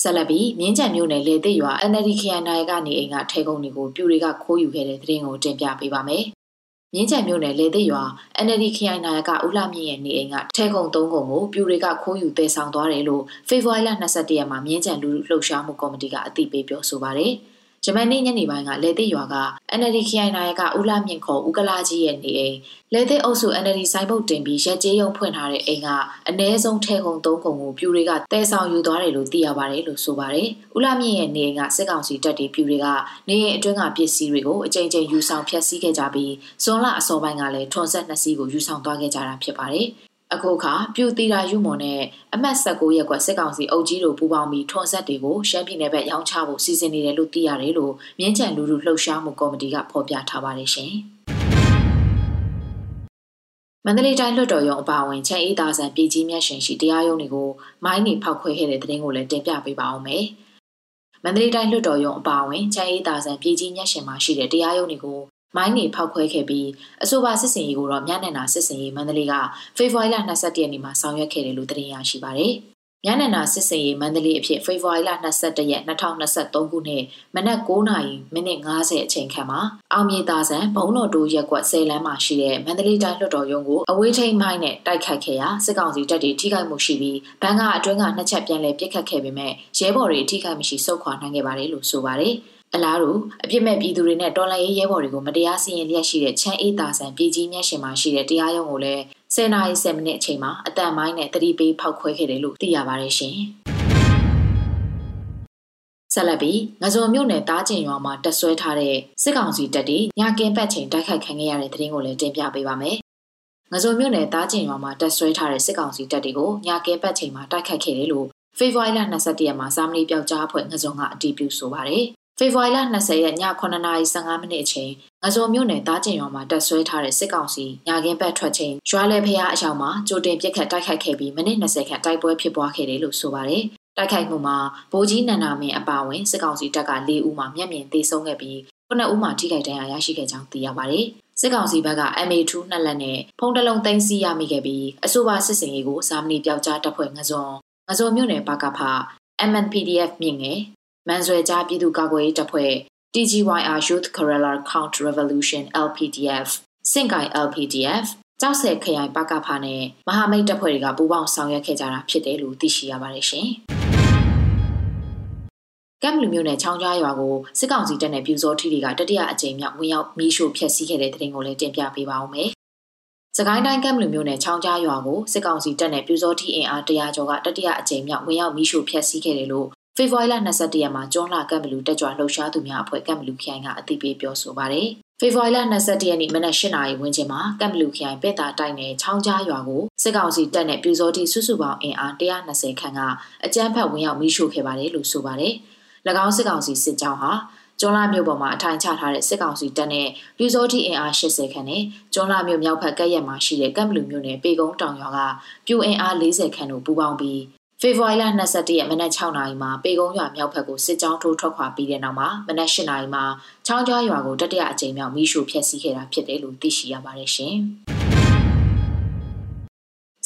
ဆက်လက်ပြီးမြင်းကြံမြို့နယ်လေသစ်ရွာ NLD ခရိုင်နိုင်ကနေအိမ်ကထဲကုန်းတွေကိုပြူတွေကခိုးယူခဲ့တဲ့သတင်းကိုတင်ပြပေးပါမယ်။မြင်းကြံမြို့နယ်လေသစ်ရွာ NLD ခရိုင်နိုင်ကဦးလှမြင့်ရဲ့နေအိမ်ကထဲကုန်း၃ကုန်းကိုပြူတွေကခိုးယူတည်ဆောင်သွားတယ်လို့ဖေဖော်ဝါရီလ22ရက်မှာမြင်းကြံလူလှုပ်ရှားမှုကော်မတီကအသိပေးပြောဆိုပါရယ်။ ဂျမန်နေ့ညနေပိုင်းကလေသစ်ရွာက NLD ခရိုင်နာယကဦးလာမြင့်ခေါ်ဦးကလာကြီးရဲ့နေအိမ်လေသစ်အုပ်စု NLD ဆိုင်ဘုတ်တင်ပြီးရက်ကျေးရုံဖွင့်ထားတဲ့အိမ်ကအ ਨੇ ဆုံးထဲကုံ၃ကုံကိုပြူတွေကတဲဆောင်ယူသွားတယ်လို့သိရပါတယ်လို့ဆိုပါတယ်။ဦးလာမြင့်ရဲ့နေအိမ်ကစစ်ကောင်စီတပ်တွေပြူတွေကနေအိမ်အတွင်းကပစ္စည်းတွေကိုအကြိမ်ကြိမ်ယူဆောင်ဖျက်ဆီးခဲ့ကြပြီးဇွန်လအစောပိုင်းကလည်းထွန်ဆက်နှစ်စီးကိုယူဆောင်သွားခဲ့ကြတာဖြစ်ပါတယ်။ အခုခါပြူတီရာယူမွန်နဲ့အမတ်16ရက်ကွက်စစ်ကောင်စီအုပ်ကြီးတို့ပူးပေါင်းပြီးထွန်ဆက်တွေကိုရှမ်းပြည်နယ်ဘက်ရောင်းချဖို့စီစဉ်နေတယ်လို့သိရတယ်လို့မြင်းချန်လူလူလှုပ်ရှားမှုကော်မတီကဖော်ပြထားပါတယ်ရှင်။မန္တလေးတိုင်းလွှတ်တော်ရုံးအပါအဝင်ချန်အေးသားဆန်ပြည်ကြီးမြတ်ရှင်ရှိတရားရုံးတွေကိုမိုင်းနေဖောက်ခွဲခဲ့တဲ့တဲ့တင်ကိုလည်းတင်ပြပေးပါအောင်မယ်။မန္တလေးတိုင်းလွှတ်တော်ရုံးအပါအဝင်ချန်အေးသားဆန်ပြည်ကြီးမြတ်ရှင်မှာရှိတဲ့တရားရုံးတွေကို မိုင်းနေဖောက်ခွဲခဲ့ပြီးအဆိုပါစစ်စင်ရေးကိုတော့မြနန္နာစစ်စင်ရေးမန္တလေးကဖေဖော်ဝါရီလ22ရက်နေ့မှာဆောင်ရွက်ခဲ့တယ်လို့သတင်းရရှိပါတယ်။မြနန္နာစစ်စင်ရေးမန္တလေးအဖြစ်ဖေဖော်ဝါရီလ22ရက်2023ခုနှစ်မနက်9:00နာရီမိနစ်50အချိန်ခန့်မှာအောင်မြေသားဆန်ဘုံတော်တိုးရက်ကွက်10လမ်းမှာရှိတဲ့မန္တလေးတိုင်းလွှတ်တော်ရုံးကိုအဝေးထိန်မိုင်းနဲ့တိုက်ခိုက်ခဲ့ရာစစ်ကောင်စီတပ်တွေထိခိုက်မှုရှိပြီးဘန်ကအတွင်းကနှစ်ချက်ပြန်လည်ပစ်ခတ်ခဲ့ပေမဲ့ရဲဘော်တွေထိခိုက်မရှိစုခွာနိုင်ခဲ့ပါတယ်လို့ဆိုပါတယ်။ အလားတူအပြစ်မဲ့ပြည်သူတွေနဲ့တော်လှန်ရေးရဲဘော်တွေကိုမတရားစီရင်လျက်ရှိတဲ့ချမ်းအေးတာဆန်ပြည်ကြီးမျက်ရှင်မှာရှိတဲ့တရားရုံးကိုလည်း10နာရီ10မိနစ်အချိန်မှာအတန်မိုင်းနဲ့တတိပေးဖောက်ခွဲခဲ့တယ်လို့သိရပါတယ်ရှင်။ဆက်လက်ပြီးငဇုံမြို့နယ်တားကျင်ရွာမှာတက်ဆွဲထားတဲ့စစ်ကောင်စီတပ်တွေညကင်းပတ်ချိန်တိုက်ခိုက်ခံခဲ့ရတဲ့သတင်းကိုလည်းတင်ပြပေးပါမယ်။ငဇုံမြို့နယ်တားကျင်ရွာမှာတက်ဆွဲထားတဲ့စစ်ကောင်စီတပ်တွေကိုညကင်းပတ်ချိန်မှာတိုက်ခိုက်ခဲ့တယ်လို့ဖေဖော်ဝါရီလ22ရက်မှာစာမဏေပြောက်ကြားအဖွဲ့ငဇုံကအတည်ပြုဆိုပါတယ်။ ဖေဖော်ဝါရီလ20ရက်ည9:15မိနစ်အချိန်ငဇုံမြို့နယ်တားကျင်ရွာမှာတက်ဆွဲထားတဲ့စစ်ကောင်စီညာကင်းဘက်ထွက်ချိန်ရွာလေဖျားအယောင်မှာကြိုတင်ပြစ်ခတ်တိုက်ခိုက်ခဲ့ပြီးမိနစ်20ခန့်တိုက်ပွဲဖြစ်ပွားခဲ့တယ်လို့ဆိုပါတယ်။တိုက်ခိုက်မှုမှာဗိုလ်ကြီးနန္ဒာမင်းအပါအဝင်စစ်ကောင်စီတပ်က၄ဦးမှမျက်မြင်သေဆုံးခဲ့ပြီး9ဦးမှထိခိုက်ဒဏ်ရာရရှိခဲ့ကြောင်းသိရပါတယ်။စစ်ကောင်စီဘက်က MA2 နှစ်လက်နဲ့ဖုံးတလုံးသိမ်းဆည်းရမိခဲ့ပြီးအဆိုပါစစ်စင်ရေးကိုစာမဏေပြောက်ကြားတပ်ဖွဲ့ငဇွန်ငဇွန်မြို့နယ်ပါကဖ MNPDF မြင့်ငယ် မန်ဆွဲကြားပြည်သူ့ကာကွယ်ရေးတပ်ဖွဲ့ TGYR Youth Guerrilla Counter Revolution LPDF စင်ကိုင် LPDF ကြောက်ဆယ်ခရိုင်ပကဖာနဲ့မဟာမိတ်တပ်ဖွဲ့တွေကပူးပေါင်းဆောင်ရွက်ခဲ့ကြတာဖြစ်တယ်လို့သိရှိရပါတယ်ရှင်။ကမ်လူမျိုးနဲ့ချောင်းကြားရွာကိုစစ်ကောင်စီတပ်နဲ့ပြူစောထီတွေကတတိယအကြိမ်မြောက်ဝင်ရောက်မီးရှို့ဖျက်ဆီးခဲ့တဲ့တဲ့တင်ကိုလည်းတင်ပြပေးပါဦးမယ်။စကိုင်းတိုင်းကမ်လူမျိုးနဲ့ချောင်းကြားရွာကိုစစ်ကောင်စီတပ်နဲ့ပြူစောထီအင်အားတရာကျော်ကတတိယအကြိမ်မြောက်ဝင်ရောက်မီးရှို့ဖျက်ဆီးခဲ့တယ်လို့ ဖေဖော်ဝါရီလ22ရက်မှာကျွန်းလှကမ်ဘလူတက်ကြွလှုပ်ရှားသူများအဖွဲ့ကမ်ဘလူခိုင်ကအသိပေးပြောဆိုပါတယ်။ဖေဖော်ဝါရီလ22ရက်နေ့မနက်၈နာရီဝန်းကျင်မှာကမ်ဘလူခိုင်ပဲ့တာတိုက်နယ်ချောင်းကြားရွာကိုစစ်ကောင်စီတပ်နဲ့ပြူစောတိစုစုပေါင်းအင်အား120ခန့်ကအကြမ်းဖက်ဝင်ရောက်မိရှို့ခဲ့ပါတယ်လို့ဆိုပါတယ်။၎င်းစစ်ကောင်စီစစ်ကြောင်းဟာကျွန်းလာမြို့ပေါ်မှာအထိုင်ချထားတဲ့စစ်ကောင်စီတပ်နဲ့ပြူစောတိအင်အား80ခန့်နဲ့ကျွန်းလာမြို့မြောက်ဘက်ကရက်မှာရှိတဲ့ကမ်ဘလူမြို့နယ်ပေကုန်းတောင်ရွာကပြူအင်အား40ခန့်တို့ပူးပေါင်းပြီး ဖေဖော်ဝါရီလ22ရက်မနက်6နာရီမှာပေကုန်းရွာမြောက်ဘက်ကိုစစ်ကြောင်းထိုးထွက်ခွာပြီးတဲ့နောက်မှာမနက်8နာရီမှာချောင်းကြားရွာကိုတတိယအကြိမ်မြောက်မီးရှို့ဖျက်ဆီးခဲ့တာဖြစ်တယ်လို့သိရှိရပါတယ်ရှင်။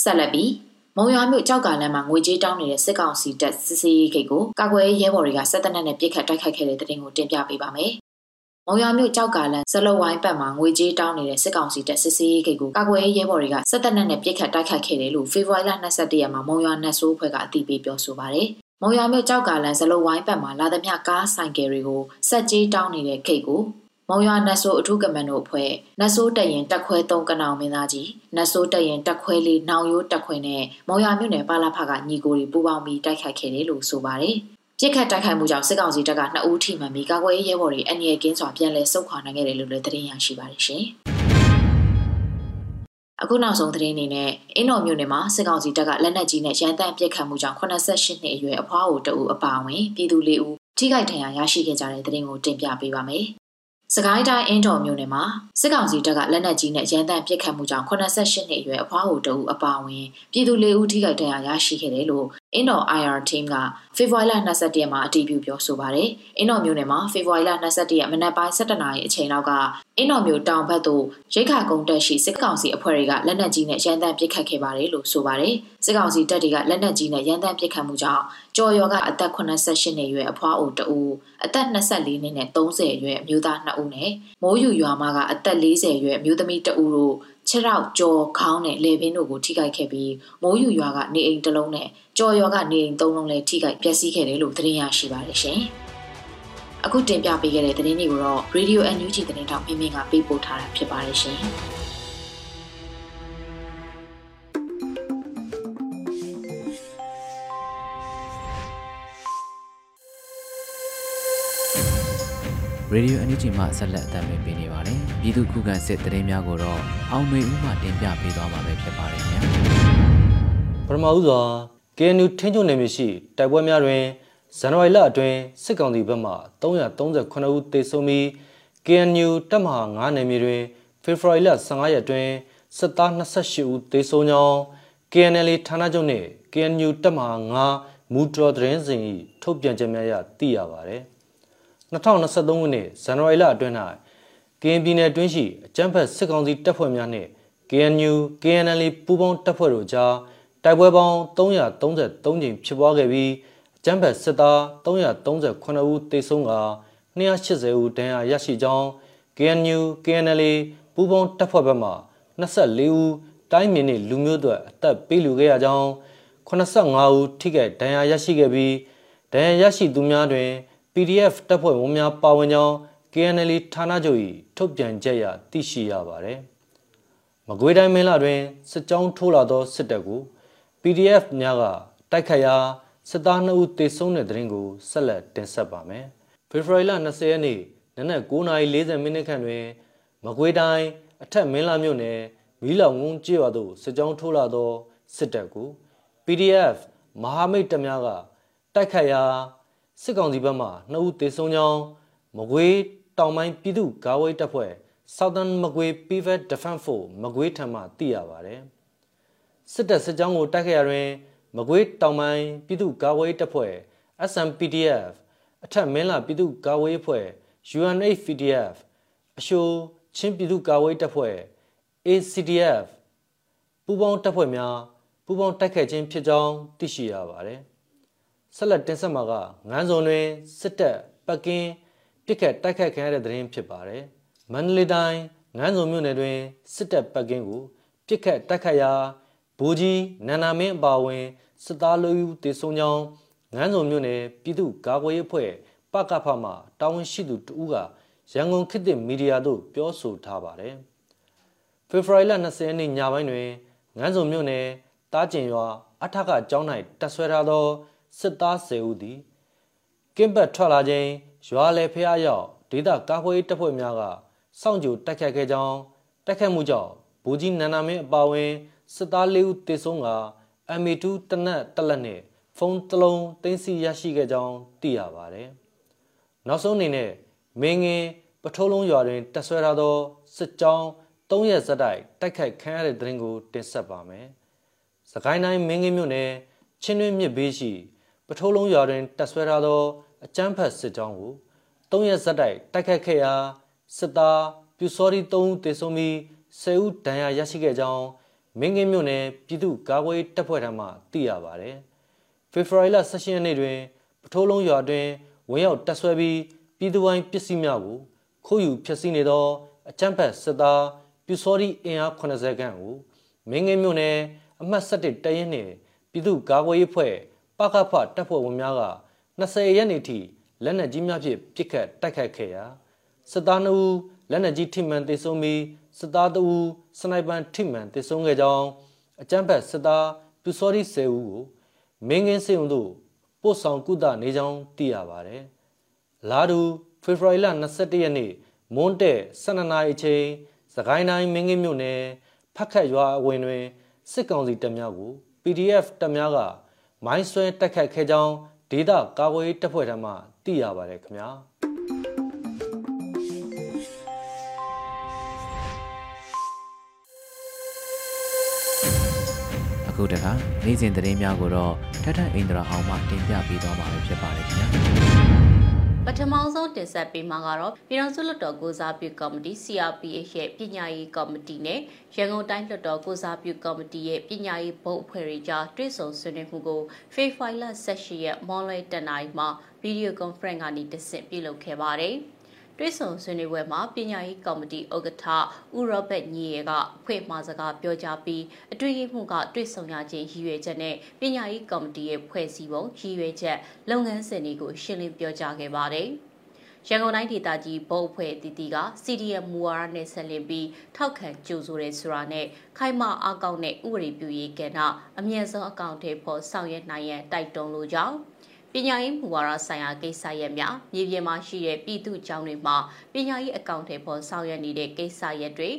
ဆက်လက်ပြီးမုံရွာမြို့ကြောက်ကလမ်းမှာငွေကြေးတောင်းနေတဲ့စစ်ကောင်စီတပ်စစ်စေးဂိတ်ကိုကာကွယ်ရေးရဲဘော်တွေကစစ်တပ်နဲ့ပြစ်ခတ်တိုက်ခိုက်ခဲ့တဲ့တဲ့တင်ကိုတင်ပြပေးပါမယ်။ မုံရွာမြို့ကြောက်ကလန်ဇလဝိုင်းပတ်မှာငွေကြေးတောင်းနေတဲ့စစ်ကောင်စီတပ်စစ်စေးဂိတ်ကိုကာကွယ်ရေးရဲဘော်တွေကစစ်တပ်နဲ့ပြစ်ခတ်တိုက်ခိုက်ခဲ့တယ်လို့ဖေဖော်ဝါရီလ22ရက်မှာမုံရွာနတ်ဆိုးဖွဲ့ကအသိပေးပြောဆိုပါတယ်။မုံရွာမြို့ကြောက်ကလန်ဇလဝိုင်းပတ်မှာလာသမျှကားဆိုင်ကယ်တွေကိုစက်ကြေးတောင်းနေတဲ့ဂိတ်ကိုမုံရွာနတ်ဆိုးအထူးကမန်တို့အဖွဲ့နတ်ဆိုးတက်ရင်တက်ခွဲ3ကနောင်မင်းသားကြီးနတ်ဆိုးတက်ရင်တက်ခွဲလေးနောင်ရိုးတက်ခွဲနဲ့မုံရွာမြို့နယ်ပါလာဖကညီကိုတွေပူးပေါင်းပြီးတိုက်ခိုက်ခဲ့တယ်လို့ဆိုပါတယ်။ ပြစ်ခတ်တိုက်ခိုက်မှုကြောင့်စစ်ကောင်စီတပ်က2ဦးထိမှန်ပြီးကာကွယ်ရေးရဲဘော်တွေအန်ရကင်းစွာပြန်လည်ဆုတ်ခွာနိုင်ခဲ့တယ်လို့လည်းသတင်းရရှိပါတယ်ရှင်။အခုနောက်ဆုံးသတင်းအနေနဲ့အင်းတော်မြို့နယ်မှာစစ်ကောင်စီတပ်ကလက်နက်ကြီးနဲ့ရန်တမ်းပစ်ခတ်မှုကြောင့်88နှစ်အရွယ်အဖွားအိုတအူအပါအဝင်ပြည်သူ၄ဦးထိခိုက်ဒဏ်ရာရရှိခဲ့ကြတဲ့သတင်းကိုတင်ပြပေးပါမယ်။စကိုင်းတိုင်းအင်းတော်မြို့နယ်မှာစစ်ကောင်စီတပ်ကလက်နက်ကြီးနဲ့ရန်တမ်းပစ်ခတ်မှုကြောင့်88နှစ်အရွယ်အဖွားဟိုတအူအပါအဝင်ပြည်သူ၄ဦးထိခိုက်ဒဏ်ရာရရှိခဲ့တယ်လို့အင်းတော် IR team ကဖေဖော်ဝါရီလ22ရက်မှာအတည်ပြုပြောဆိုပါတယ်။အင်းတော်မြို့နယ်မှာဖေဖော်ဝါရီလ22ရက်မနက်ပိုင်း7:00နာရီအချိန်လောက်ကအင်းတော်မြို့တောင်ဘက်သို့ရိတ်ခါကုန်းတက်ရှိစစ်ကောင်စီအဖွဲ့တွေကလက်နက်ကြီးနဲ့ရန်တမ်းပစ်ခတ်ခဲ့ပါတယ်လို့ဆိုပါတယ်။စစ်ကောင်စီတပ်တွေကလက်နက်ကြီးနဲ့ရန်တမ်းပစ်ခတ်မှုကြောင့်ကြော်ရော်ကအသက်88နှစ်အရွယ်အဖွားအိုတဦးအသက်24နှစ်နဲ့30အရွယ်အမျိုးသား2ဦးနဲ့မိုးယူရွာမကအသက်40အရွယ်အမျိုးသမီး2ဦးတို့ ခြေထောက်ကြော်ခေါင်းနဲ့လေပင်တို့ကိုထိခိုက်ခဲ့ပြီးမိုးယူရွာကနေအိမ်တစ်လုံးနဲ့ကြော်ရွာကနေအိမ်သုံးလုံးလည်းထိခိုက်ပျက်စီးခဲ့တယ်လို့သတင်းရရှိပါတယ်ရှင်။အခုတင်ပြပေးခဲ့တဲ့သတင်းတွေကိုတော့ Radio NUG သတင်းတောင်မင်းမင်းကပေးပို့ထားတာဖြစ်ပါတယ်ရှင်။ Radio NUG မှဆက်လက်အသံပေးနေပါတယ်။ပြည်သူခုခံစစ်တရင်များကိုတော့အောင်မေဦးမှတင်ပြပေးသွားမှာပဲဖြစ်ပါတယ်ခင်ဗျာ။ပထမဦးစွာ KNU ထင်းချုံနယ်မြေရှိတိုက်ပွဲများတွင်ဇန်နဝါရီလအတွင်းစစ်ကောင်စီဘက်မှ338ဦးသေဆုံးပြီး KNU တပ်မဟာ9နယ်မြေတွင်ဖေဖော်ဝါရီလ15ရက်တွင်စစ်သား28ဦးသေဆုံးကြောင်း KNL ဌာနချုပ်နှင့် KNU တပ်မဟာ9မူတော်သတင်းစဉ်၏ထုတ်ပြန်ချက်များအရသိရပါသည်။ 2023ခုနှစ်ဇန်နဝါရီလအတွင်း၌ကရင်ပြည်နယ်တွင်းရှိအကြမ်းဖက်စစ်ကောင်စီတပ်ဖွဲ့များနှင့် KNU KNL ပူးပေါင်းတပ်ဖွဲ့တို့ကြားတိုက်ပွဲပေါင်း333ကြိမ်ဖြစ်ပွားခဲ့ပြီးအကြမ်းဖက်စစ်သား338ဦးသေဆုံးက280ဦးဒဏ်ရာရရှိကြောင်း KNU KNL ပူးပေါင်းတပ်ဖွဲ့ဘက်မှ24ဦးတိုင်း民နှင့်လူမျိုးတို့အသက်ပေးလူခဲ့ရကြောင်း85ဦးထိခိုက်ဒဏ်ရာရရှိခဲ့ပြီးဒဏ်ရာရရှိသူများတွင် PDF တပ်ဖွဲ့ဝင်များပါဝင်ကြောင်း KNL ဌာနချုပ်၏ထုတ်ပြန်ချက်အရသိရှိရပါသည်။မကွေးတိုင်းမင်းလာတွင်စစ်ကြောင်းထိုးလာသောစစ်တပ်ကို PDF များကတိုက်ခတ်ရာစစ်သား2ဦးသေဆုံးတဲ့တဲ့ရင်ကိုဆက်လက်တင်ဆက်ပါမယ်။ဖေဖော်ဝါရီလ20ရက်နေ့နနက်9:40မိနစ်ခန့်တွင်မကွေးတိုင်းအထက်မင်းလာမြို့နယ်မီးလောင်ငုံကျေးရွာသို့စစ်ကြောင်းထိုးလာသောစစ်တပ်ကို PDF မဟာမိတ်တပ်များကတိုက်ခတ်ရာ စစ်ကောင်စီဘက်မှနှစ်ဦးသေဆုံးကြောင်းမကွေးတောင်ပိုင်းပြည်သူ့ကာဝေးတပ်ဖွဲ့ Southern မကွေး Pivot Defense Force မကွေးထံမှသိရပါတယ်။စစ်တပ်စစ်ကြောင်းကိုတိုက်ခိုက်ရတွင်မကွေးတောင်ပိုင်းပြည်သူ့ကာဝေးတပ်ဖွဲ့ SMPDF အထက်မင်းလာပြည်သူ့ကာဝေးအဖွဲ့ UNHPDF အရှိုးချင်းပြည်သူ့ကာဝေးတပ်ဖွဲ့ ACDF ပူးပေါင်းတပ်ဖွဲ့များပူးပေါင်းတိုက်ခိုက်ခြင်းဖြစ်ကြောင်းသိရှိရပါတယ်။ ဆက်လက်တင်ဆက်မှာကငန်းစုံတွင်စစ်တပ်ပတ်ကင်းပြစ်ခတ်တိုက်ခိုက်ခံရတဲ့သတင်းဖြစ်ပါတယ်။မန္တလေးတိုင်းငန်းစုံမြို့နယ်တွင်စစ်တပ်ပတ်ကင်းကိုပြစ်ခတ်တိုက်ခိုက်ရာဘူကြီးနန္နာမင်းအပါအဝင်စစ်သားလူဦးတေဆုံးကြောင်းငန်းစုံမြို့နယ်ပြည်သူ့ကာကွယ်ရေးအဖွဲ့ပကဖမှတာဝန်ရှိသူတဦးကရန်ကုန်ခေတ်သစ်မီဒီယာသို့ပြောဆိုထားပါတယ်။ဖေဖော်ဝါရီလ20ရက်နေ့ညပိုင်းတွင်ငန်းစုံမြို့နယ်တားကျင်ရွာအထက်ကကျောင်း၌တက်ဆွဲထားသော စစ်သား10ဦးသည်ကင်းဘတ်ထွက်လာခြင်းရွာလေဖျားရောက်ဒေသကာကွယ်တပ်ဖွဲ့များကစောင့်ကြိုတိုက်ခတ်ခဲ့ကြောင်းတိုက်ခတ်မှုကြောင့်ဘူကြီးနန္နာမင်းအပါဝင်စစ်သား၄ဦးတေဆုံးက MA2 တနက်တက်လက်နဲ့ဖုန်းတစ်လုံးတင်စီရရှိခဲ့ကြောင်းသိရပါတယ်။နောက်ဆုံးအနေနဲ့မင်းငင်းပထိုးလုံးရွာတွင်တက်ဆွဲထားသောစစ်ကြောင်း၃ရက်ဇက်တိုက်တိုက်ခိုက်ခံရတဲ့တဲ့ရင်ကိုတင်ဆက်ပါမယ်။စကိုင်းတိုင်းမင်းငင်းမြို့နယ်ချင်းတွင်းမြစ်ဘေးရှိ ပထိုးလုံးရွာတွင်တပ်ဆွဲထားသောအကြမ်းဖက်စစ်ကြောင်းကို၃ရက်ဇက်တိုက်တိုက်ခတ်ခဲ့ရာစစ်သားပြူစောရီ၃ဦးသေဆုံးပြီး10ဦးဒဏ်ရာရရှိခဲ့ကြောင်းမင်းကင်းမြို့နယ်ပြည်သူ့ကာကွယ်တပ်ဖွဲ့ထံမှသိရပါတယ်။ဖေဖော်ဝါရီလ16ရက်နေ့တွင်ပထိုးလုံးရွာတွင်ဝင်ရောက်တပ်ဆွဲပြီးပြည်သူပိုင်းပစ္စည်းများကိုခိုးယူဖျက်ဆီးနေသောအကြမ်းဖက်စစ်သားပြူစောရီအင်အား80ခန့်ကိုမင်းကင်းမြို့နယ်အမှတ်7တရင်နှင့်ပြည်သူ့ကာကွယ်ရေးဖွဲ့ ပကဖတပ်ဖွဲ့ဝင်များက20ရက်နေ့ထိလက်နက်ကြီးများဖြင့်ပစ်ခတ်တိုက်ခိုက်ခဲ့ရာစစ်သား2ဦးလက်နက်ကြီးထိမှန်သေဆုံးပြီးစစ်သား2ဦးစနိုက်ပန်ထိမှန်သေဆုံးခဲ့ကြောင်းအကြမ်းဖက်စစ်သားပြူစောရီ10ဦးကိုမင်းကင်းစေုံတို့ပို့ဆောင်ကုသနေကြောင်းသိရပါတယ်။လာဒူဖေဖော်ဝါရီလ22ရက်နေ့မွန်းတဲ့12နာရီအချိန်စကိုင်းတိုင်းမင်းကင်းမြို့နယ်ဖက်ခတ်ရွာအဝင်တွင်စစ်ကောင်စီတပ်များကို PDF တပ်များက မိုင်းဆွဲတိုက်ခတ်ခဲ့ကြောင်းဒေသကာကွယ်ရေးတပ်ဖွဲ့ထံမှသိရပါတယ်ခင်ဗျာအခုတခါနေ့စဉ်သတင်းများကိုတော့ထထအိန္ဒြာအောင်မှတင်ပြပေးသွားမှာဖြစ်ပါတယ်ခင်ဗျာ ပထမဆုံးတင်ဆက်ပေးမှာကတော့ပြည်ထောင်စုလွှတ်တော်ကိုစားပြုကော်မတီ CRPH ရဲ့ပညာရေးကော်မတီနဲ့ရန်ကုန်တိုင်းလွှတ်တော်ကိုစားပြုကော်မတီရဲ့ပညာရေးဘုတ်အဖွဲ့တွေကြားတွဲဆုံဆွေးနွေးမှုကိုဖေဖော်ဝါရီလ18ရက်မွန်လွဲတနင်္လာနေ့မှာဗီဒီယိုကွန်ဖရင့်ကနေတဆင့်ပြုလုပ်ခဲ့ပါတယ်။ တွဲဆုံဆွေးနွေးပွဲမှာပညာရေးကော်မတီဥက္ကဋ္ဌဦးရောဘတ်ညီရဲကအဖွဲ့မှစကားပြောကြားပြီးအတွေ့အမှုကတွဲဆုံရခြင်းရည်ရွယ်ချက်နဲ့ပညာရေးကော်မတီရဲ့ဖွဲ့စည်းပုံရည်ရွယ်ချက်လုပ်ငန်းစဉ်တွေကိုရှင်းလင်းပြောကြားခဲ့ပါတယ်။ရန်ကုန်တိုင်းဒေသကြီးဘုတ်ဖွဲ့တီတီက CDM မူဝါဒနဲ့ဆက်လက်ပြီးထောက်ခံကြိုဆိုတဲ့ဆိုတာနဲ့ခိုင်မာအကောင့်နဲ့ဥပဒေပြုရေးကဏ္ဍအမြင့်ဆုံးအကောင့်တွေပေါ်ဆောင်ရွက်နိုင်ရန်တိုက်တွန်းလိုကြောင်း ပညာရေးမူဝါဒဆိုင်ရာကိစ္စရပ်များမြေပြင်မှာရှိတဲ့ပြည်သူ့ကျောင်းတွေမှာပညာရေးအကောင့်တွေပေါ်ဆောင်ရွက်နေတဲ့ကိစ္စရပ်တွေ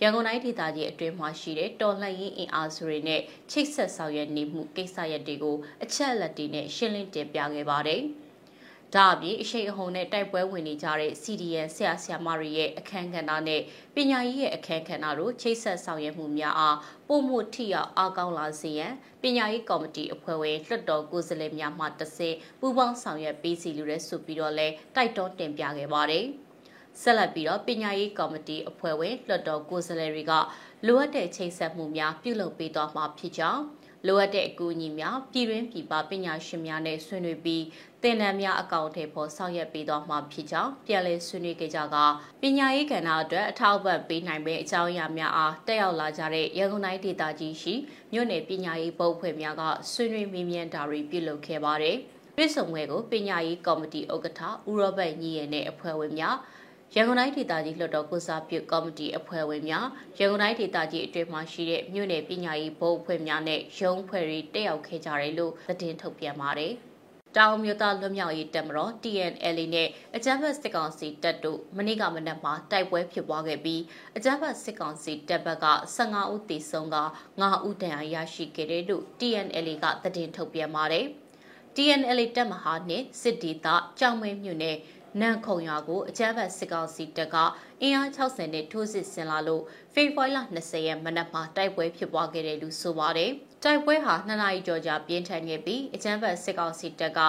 ရန်ကုန်တိုင်းဒေသကြီးအတွင်းမှာရှိတဲ့တော်လှန်ရေးအင်အားစုတွေနဲ့ချိတ်ဆက်ဆောင်ရွက်နေမှုကိစ္စရပ်တွေကိုအချက်အလက်တွေနဲ့ရှင်းလင်းတင်ပြခဲ့ပါတယ်။ ဒါအပြင်အရှိန်အဟုန်နဲ့တိုက်ပွဲဝင်နေကြတဲ့ CDN ဆရာဆရာမတွေရဲ့အခမ်းကဏ္ဍနဲ့ပညာရေးရဲ့အခမ်းကဏ္ဍတို့ချိတ်ဆက်ဆောင်ရွက်မှုများအားပုံမှုထိရောက်အားကောင်းလာစေရန်ပညာရေးကော်မတီအဖွဲ့ဝင်လွှတ်တော်ကိုယ်စားလှယ်များမှတဆင့်ပူးပေါင်းဆောင်ရွက်ပေးစီလိုတဲ့ဆိုပြီးတော့လဲတိုက်တွန်းတင်ပြခဲ့ပါတယ်။ဆက်လက်ပြီးတော့ပညာရေးကော်မတီအဖွဲ့ဝင်လွှတ်တော်ကိုယ်စားလှယ်တွေကလိုအပ်တဲ့ချိန်ဆက်မှုများပြုလုပ်ပေးသွားမှာဖြစ်ကြောင်း လိုအပ်တဲ့အကူအညီများပြည်တွင်းပြည်ပပညာရှင်များနဲ့ဆွေးနွေးပြီးသင်တန်းများအကောင့်ထဲပေါ်ဆောင်ရွက်ပေးသွားမှာဖြစ်ကြောင်းပြန်လည်ဆွေးနွေးခဲ့ကြကပညာရေးကဏ္ဍအတွက်အထောက်အပံ့ပေးနိုင်မယ့်အကြောင်းအရာများအားတက်ရောက်လာကြတဲ့ရန်ကုန်တိုင်းဒေသကြီးရှိမြို့နယ်ပညာရေးပုတ်ဖွဲ့များကဆွေးနွေးမေးမြန်းတာတွေပြုလုပ်ခဲ့ပါတယ်။ပြည်စုံဝဲကိုပညာရေးကော်မတီဥက္ကဋ္ဌဦးရောဘတ်ညီရဲနဲ့အဖွဲ့ဝင်များ ရန်ကုန်တိုင်းဒေသကြီးလွှတ်တော်ကုစားပြုကော်မတီအဖွဲ့ဝင်များရန်ကုန်တိုင်းဒေသကြီးအတွင်းမှာရှိတဲ့မြို့နယ်ပညာရေးဘုတ်အဖွဲ့များနဲ့ရုံးအဖွဲ့တွေတက်ရောက်ခဲ့ကြတယ်လို့သတင်းထုတ်ပြန်ပါတယ်။တောင်မြို့သားလွတ်မြောက်ရေးတပ်မတော် TNL နဲ့အကြမ်းဖက်စစ်ကောင်စီတပ်တို့မနေ့ကမနက်မှာတိုက်ပွဲဖြစ်ပွားခဲ့ပြီးအကြမ်းဖက်စစ်ကောင်စီတပ်ဘက်က15ဦးသေဆုံးက9ဦးဒဏ်ရာရရှိခဲ့တယ်လို့ TNL ကသတင်းထုတ်ပြန်ပါတယ်။ TNL တပ်မဟာနှင့်စစ်ဒေသကြောင်မဲမြို့နယ် နန်ခုံရွာကိုအကြမ်းဖက်စစ်ကောင်စီတပ်ကအင်အား60နဲ့ထိုးစစ်ဆင်လာလို့ဖေဖော်ဝါရီလ20ရက်မနက်မှာတိုက်ပွဲဖြစ်ပွားခဲ့တယ်လို့ဆိုပါတယ်။တိုက်ပွဲဟာ2နာရီကျော်ကြာပြင်းထန်ခဲ့ပြီးအကြမ်းဖက်စစ်ကောင်စီတပ်က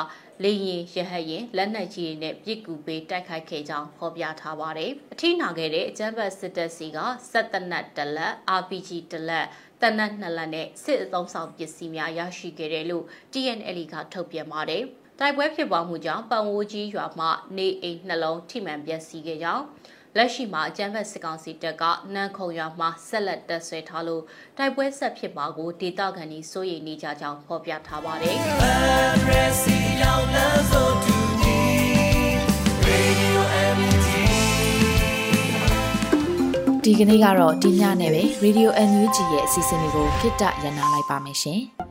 လေရင်ရဟတ်ရင်လက်နက်ကြီးတွေနဲ့ပစ်ကူပေးတိုက်ခိုက်ခဲ့ကြောင်းဖော်ပြထားပါတယ်။အထိနာခဲ့တဲ့အကြမ်းဖက်စစ်တပ်စီကစက်တနတ်တလက် RPG တလက်တနတ်နှစ်လက်နဲ့စစ်အုံဆောင်ပစ္စည်းများရရှိခဲ့တယ်လို့ TNL ကထုတ်ပြန်ပါတယ်။ တိုက်ပွဲဖြစ်ပွားမှုကြောင့်ပန်ဝိုးကြီးရွာမှနေအိမ်နှလုံးထိမှန်ပျက်စီးခဲ့ကြောင်းလက်ရှိမှာအကြမ်းဖက်စစ်ကောင်စီတပ်ကနန်းခုံရွာမှာဆက်လက်တပ်ဆွဲထားလို့တိုက်ပွဲဆက်ဖြစ်မှာကိုဒေသခံတွေစိုးရိမ်နေကြကြောင်းဖော်ပြထားပါတယ်ဒီကနေ့ကတော့ဒီညနဲ့ပဲ Radio NUG ရဲ့အစီအစဉ်လေးကိုခਿੱတရနာလိုက်ပါမယ်ရှင်။